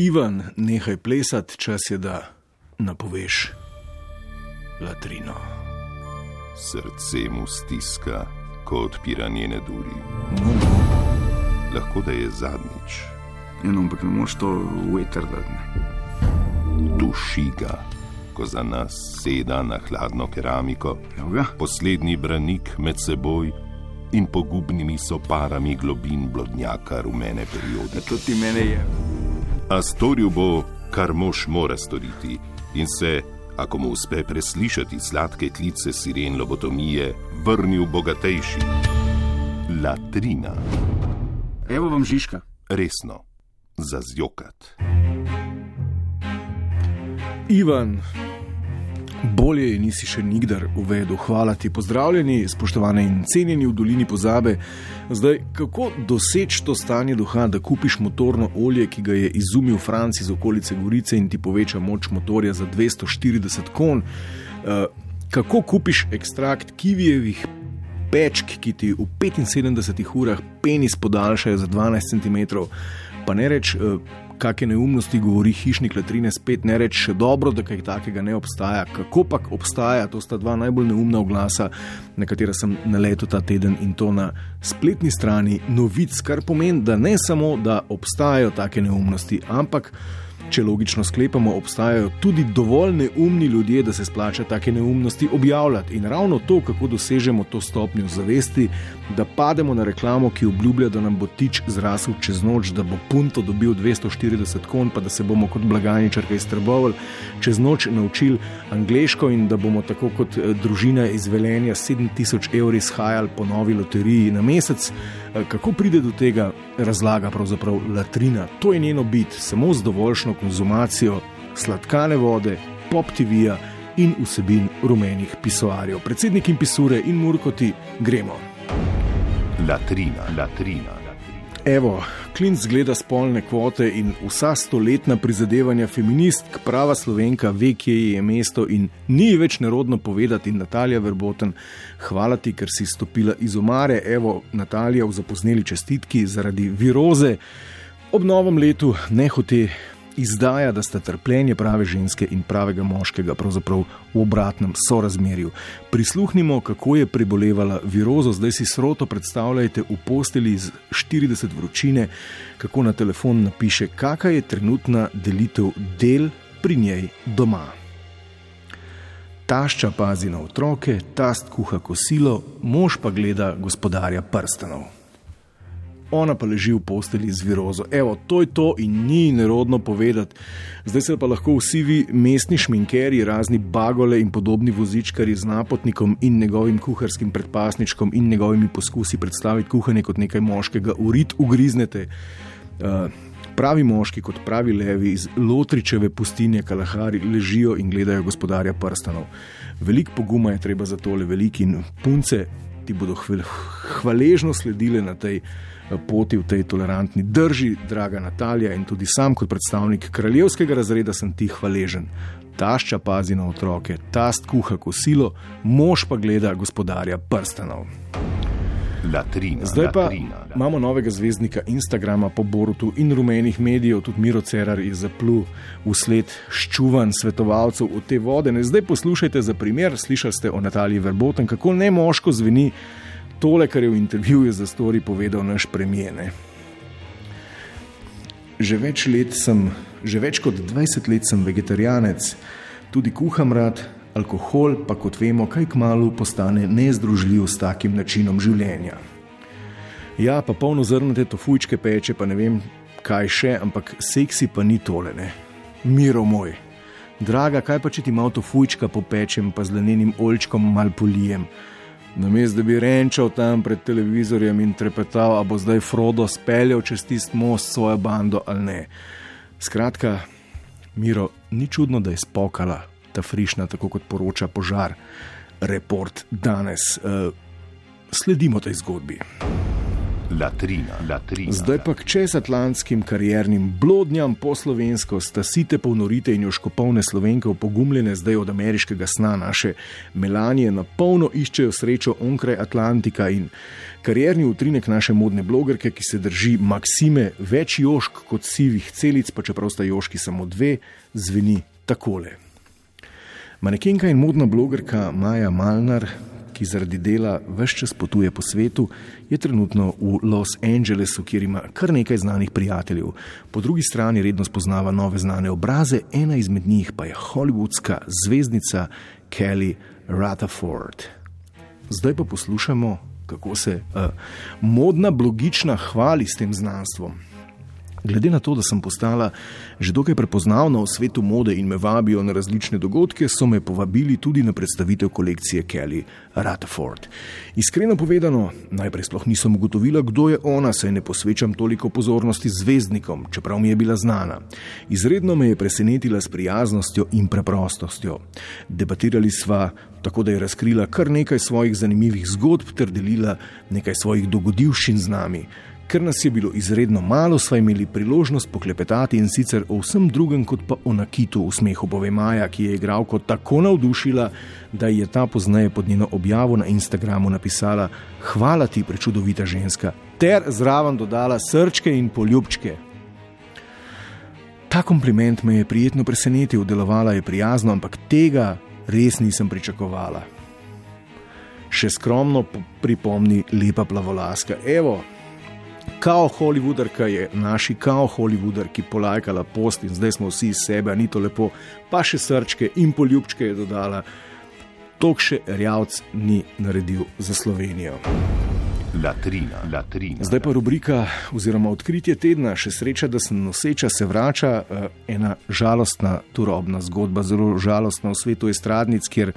Ivan, nehaj plesati, čas je, da napoveš latrino. Srce mu stiska, ko odpira njene duri. No. Lahko da je zadnjič, Eno, ampak ne moreš to veter dati. duši ga, ko za nas seda na hladno keramiko, Evo ga. poslednji branik med seboj in pogubnimi soparami globin blodnjaka rumene periode. To ti mene je. A storil bo, kar mož mora storiti, in se, ako mu uspe preslišati sladke klice siren lobotomije, vrnil bogatejši. Latrina, Evo vam Žižka. resno, za zjokat. Ivan, bolje je nisi še nikdar uvedel. Hvala ti, pozdravljeni, spoštovane in cenjeni v dolini pozabe. Zdaj, kako doseči to stanje duha, da kupiš motorno olje, ki ga je izumil Franc iz okolice Gorice in ti poveča moč motorja za 240 kon? Uh, kako kupiš ekstrakt kivijevih pečk, ki ti v 75 urah penis podaljšajo za 12 cm? Pa ne reč, uh, kakšne neumnosti govori hišnik latrine, spet ne reč še dobro, da kaj takega ne obstaja. Kako pa obstaja, to sta dva najbolj neumna oglasa, na katera sem naletel ta teden in to na spletni strani novic, kar pomeni, da ne samo, da obstajajo take neumnosti, ampak. Če logično sklepamo, obstajajo tudi dovolj neumni ljudje, da se splača take neumnosti objavljati. In ravno to, kako dosežemo to stopnjo zavesti, da pademo na reklamo, ki obljublja, da nam bo tič zrasel čez noč, da bo punto dobil 240 kon, pa da se bomo kot blagajničarka iztrbovali, čez noč naučili angliško in da bomo tako kot eh, družina iz Velenja 7000 evrov izhajali po novi loteriji na mesec. Eh, Kako pride do tega, razlaga pravzaprav Latrina. To je njeno bit, samo z dovoljšno konzumacijo sladkane vode, pop TV-ja in vsebin rumenih pisoarjev. Predsednik in pisure in murkoti, gremo. Latrina, latrina. Evo, klinc gleda spolne kvote in vsa stoletna prizadevanja feministk, prava slovenka, ve, kje je mesto in ni več nerodno povedati. Natalija Verboten, hvala ti, ker si stopila iz omare. Evo, Natalija, v zapozneli čestitki zaradi viroze. Ob novem letu ne hote izdaja, da sta trpljenje prave ženske in pravega moškega pravzaprav v obratnem sorazmerju. Prisluhnimo, kako je prebolevala virozo, zdaj si sroto predstavljajte v posteli z 40 vročine, kako na telefon napiše, kakšna je trenutna delitev del pri njej doma. Tašča pazi na otroke, tast kuha kosilo, mož pa gleda gospodarja prstanov ona pa leži v posteli z virozo. Evo, to je to in ni nerodno povedati. Zdaj se pa lahko vsi vi, mestni šminkeri, razni bagole in podobni vozičkari z napotnikom in njegovim kuharskim predpasničkom in njegovimi poskusi predstaviti kuhanje kot nekaj moškega, urit ugriznete. Uh, pravi moški, kot pravi levi iz Lotričeve pustine Kalahari, ležijo in gledajo gospodarja prstanov. Veliko poguma je treba za tole, veliki in punce ti bodo hvaležno sledile na tej poti v tej tolerantni drži, draga Natalija, in tudi sam, kot predstavnik kraljevskega razreda, sem ti hvaležen. Tašča pazi na otroke, tast kuha kosilo, mož pa gleda gospodarja prstanov. Latrina, Zdaj pa latrina. imamo novega zvezdnika Instagrama po Borutu in rumenih medijev, tudi Miro Cerar je zaplul v sled ščuvan svetovalcev v te vode. Ne, zdaj poslušajte za primer, slišali ste o Nataliji Verboten, kako ne moško zveni tole, kar je v intervjuju za Story povedal naš premijer. Že več let sem, že več kot 20 let sem vegetarijanec, tudi kuham rad, alkohol pa kot vemo, kaj kmalo postane nezdružljiv s takim načinom življenja. Ja, pa polno zrnate to fujčke peče, pa ne vem kaj še, ampak seksi pa ni tole, ne. Miro moj. Draga, kaj pa če ti malo to fujčka popečem, pa z lenenim oljčkom mal polijem. Namesto da bi renčal tam pred televizorjem in trepetal, a bo zdaj Frodo speljal čez tisti most svojo bando ali ne. Skratka, Miro, ni čudno, da je spokala ta frišna, tako kot poroča požar. Report danes. Uh, sledimo tej zgodbi. Latrina, latrina. Zdaj pa k čezatlantskim kariernim blodnjam po slovensko, stasite polnorite in joškopolne slovenke, opogumljene zdaj od ameriškega sna naše Melanije, na polno iščejo srečo onkraj Atlantika in karierni utrinek naše modne blogerke, ki se drži maksime več jošk kot sivih celic, pa čeprav sta joški samo dve, zveni takole. Manekenka in modna blogerka Maja Malnar ki zaradi dela vse čas potuje po svetu, je trenutno v Los Angelesu, kjer ima kar nekaj znanih prijateljev. Po drugi strani redno spoznava nove znane obraze, ena izmed njih pa je hollywoodska zvezdnica Kelly Rutherford. Zdaj pa poslušamo, kako se uh, modna blogična hvali s tem znanstvom. Glede na to, da sem postala že dokaj prepoznavna v svetu mode in me vabijo na različne dogodke, so me povabili tudi na predstavitev kolekcije Kelly Rutherford. Iskreno povedano, najprej sploh nisem ugotovila, kdo je ona, saj ne posvečam toliko pozornosti zvezdnikom, čeprav mi je bila znana. Izredno me je presenetila s prijaznostjo in preprostostjo. Debatirali sva tako, da je razkrila kar nekaj svojih zanimivih zgodb ter delila nekaj svojih dogodivščin z nami. Ker nas je bilo izredno malo, smo imeli priložnost poklepetati in sicer o vsem drugem, kot pa o nakitu v smehu Bove Maja, ki je igralko tako navdušila, da je ta pozneje pod njeno objavo na Instagramu napisala: Hvala ti, prečudovita ženska, ter zraven dodala srčke in poljubčke. Ta kompliment me je prijetno presenetil, delovala je prijazno, ampak tega res nisem pričakovala. Še skromno pripomni lepa plavolaska. Evo, kao Hollywoodarka je naši kao Hollywoodarki polajkala post in zdaj smo vsi iz sebe, ni to lepo, pa še srčke in poljubčke je dodala. Tok še Rjavc ni naredil za Slovenijo. Latrina, latrina. Zdaj pa rubrika oziroma odkritje tedna, še sreča, da sem noseča, se vrača uh, ena žalostna, turobna zgodba, zelo žalostna v svetu estradnic, kjer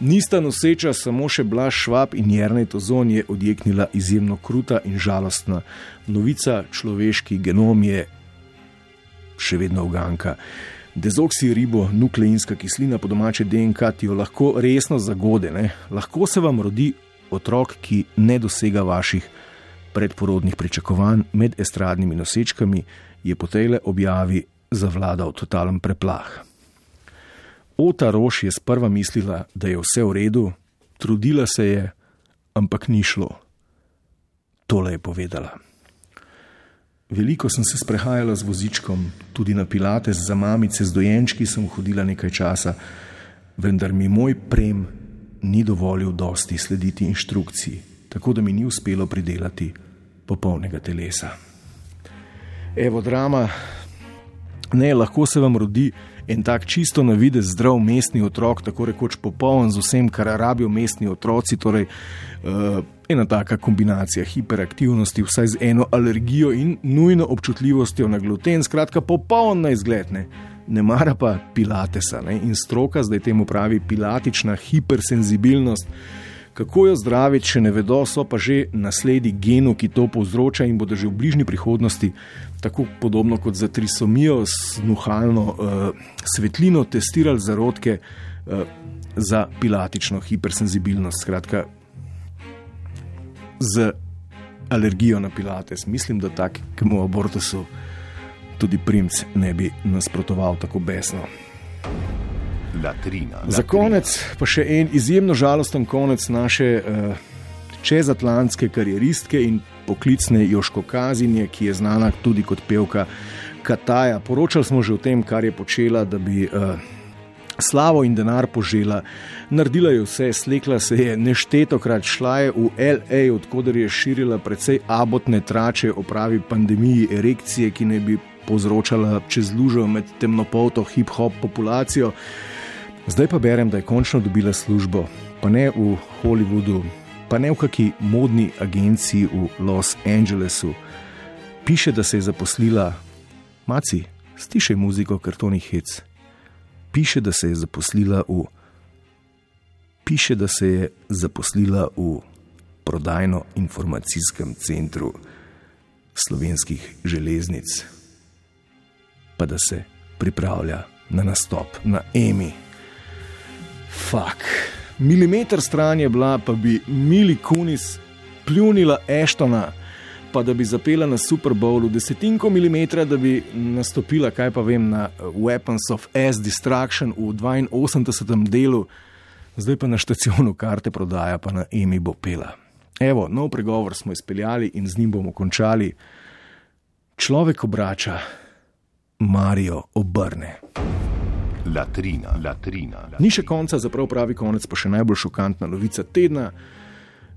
Nista noseča samo še Blaž Švab in Jrnej Tozon je odjeknila izjemno kruta in žalostna novica, človeški genom je še vedno uganka. Dezoksiribo, nukleinska kislina, po domače DNK, ti jo lahko resno zagode. Ne? Lahko se vam rodi otrok, ki ne dosega vaših predporodnih pričakovanj med estradnimi nosečkami, je po tej objavi zavladal totalen preplah. Ota Roš je sprva mislila, da je vse v redu, trudila se je, ampak ni šlo. Tole je povedala. Veliko sem se sprehajala z vozičkom, tudi na pilate za mamice z dojenčki sem hodila nekaj časa, vendar mi moj prem ni dovolil dosti slediti inštrukciji, tako da mi ni uspelo pridelati popolnega telesa. Evo drama, ne, lahko se vam rodi en tak čisto na videz zdrav mestni otrok, tako rekoč popoln z vsem, kar rabijo mestni otroci. Torej, uh, ena taka kombinacija hiperaktivnosti, vsaj z eno alergijo in nujno občutljivostjo na gluten, skratka, popoln na izgled. Ne. Ne mara pa pilatesa ne? in stroka zdaj temu pravi pilatična hipersenzibilnost. Kako jo zdraviti, če ne vedo, so pa že nasledi genu, ki to povzroča in bodo že v bližnji prihodnosti, tako podobno kot za trisomijo, s nuhalno uh, svetlino testirali zarodke uh, za pilatično hipersenzibilnost. Skratka, z alergijo na pilates. Mislim, da takemu abortusu tudi princ ne bi nasprotoval tako besno latrina. Za konec pa še en izjemno žalosten konec naše uh, čezatlantske karieristke in poklicne Joško Kazinje, ki je znana tudi kot pevka Kataja. Poročali smo že o tem, kar je počela, da bi. Uh, Slavo in denar požela, naredila je vse, slekla se je neštetokrat, šla je v L.A., odkuder je širila precej abotne trače o pravi pandemiji erekcije, ki ne bi povzročala čez lužo med temnopolto hip-hop populacijo. Zdaj pa berem, da je končno dobila službo, pa ne v Hollywoodu, pa ne v kakšni modni agenciji v Los Angelesu. Piše, da se je zaposlila, maci, stišaj muziko, ker to ni hec. Piše, da se je zaposlila v. Piše, da se je zaposlila v prodajno-informacijskem centru slovenskih železnic, pa da se pripravlja na nastop na Emi. Fak. Milimeter stran je bila, pa bi Mili Kunis pljunila Eštona, pa da bi zapela na Super Bowlu desetinko milimetra, da bi nastopila, kaj pa vem, na Weapons of S Destruction v 82. delu, zdaj pa na stacionu karte prodaja, pa na Emi bo pela. Evo, nov pregovor smo izpeljali in z njim bomo končali. Človek obrača, Marijo obrne. Latrina, latrina. Ni še konca, zaprav pravi konec, pa še najbolj šokantna novica tedna.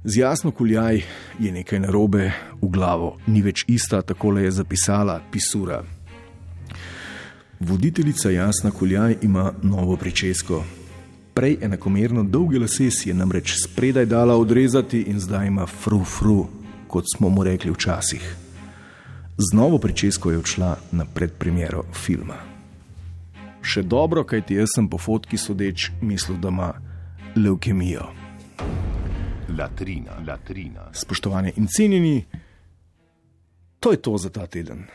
Z jasno kuljaj je nekaj narobe v glavo, ni več ista, tako je zapisala pisura. Voditeljica Jasna Kuljaj ima novo pričesko. Prej enakomerno dolge lase si je namreč spredaj dala odrezati in zdaj ima fru-fru, kot smo mu rekli včasih. Z novo pričesko je odšla na predpremiero filma. Še dobro, kaj ti jaz sem po fotki sodeč mislil, da ima leukemijo. Latrina, latrina. Spoštovani in cenjeni, to je to za ta teden.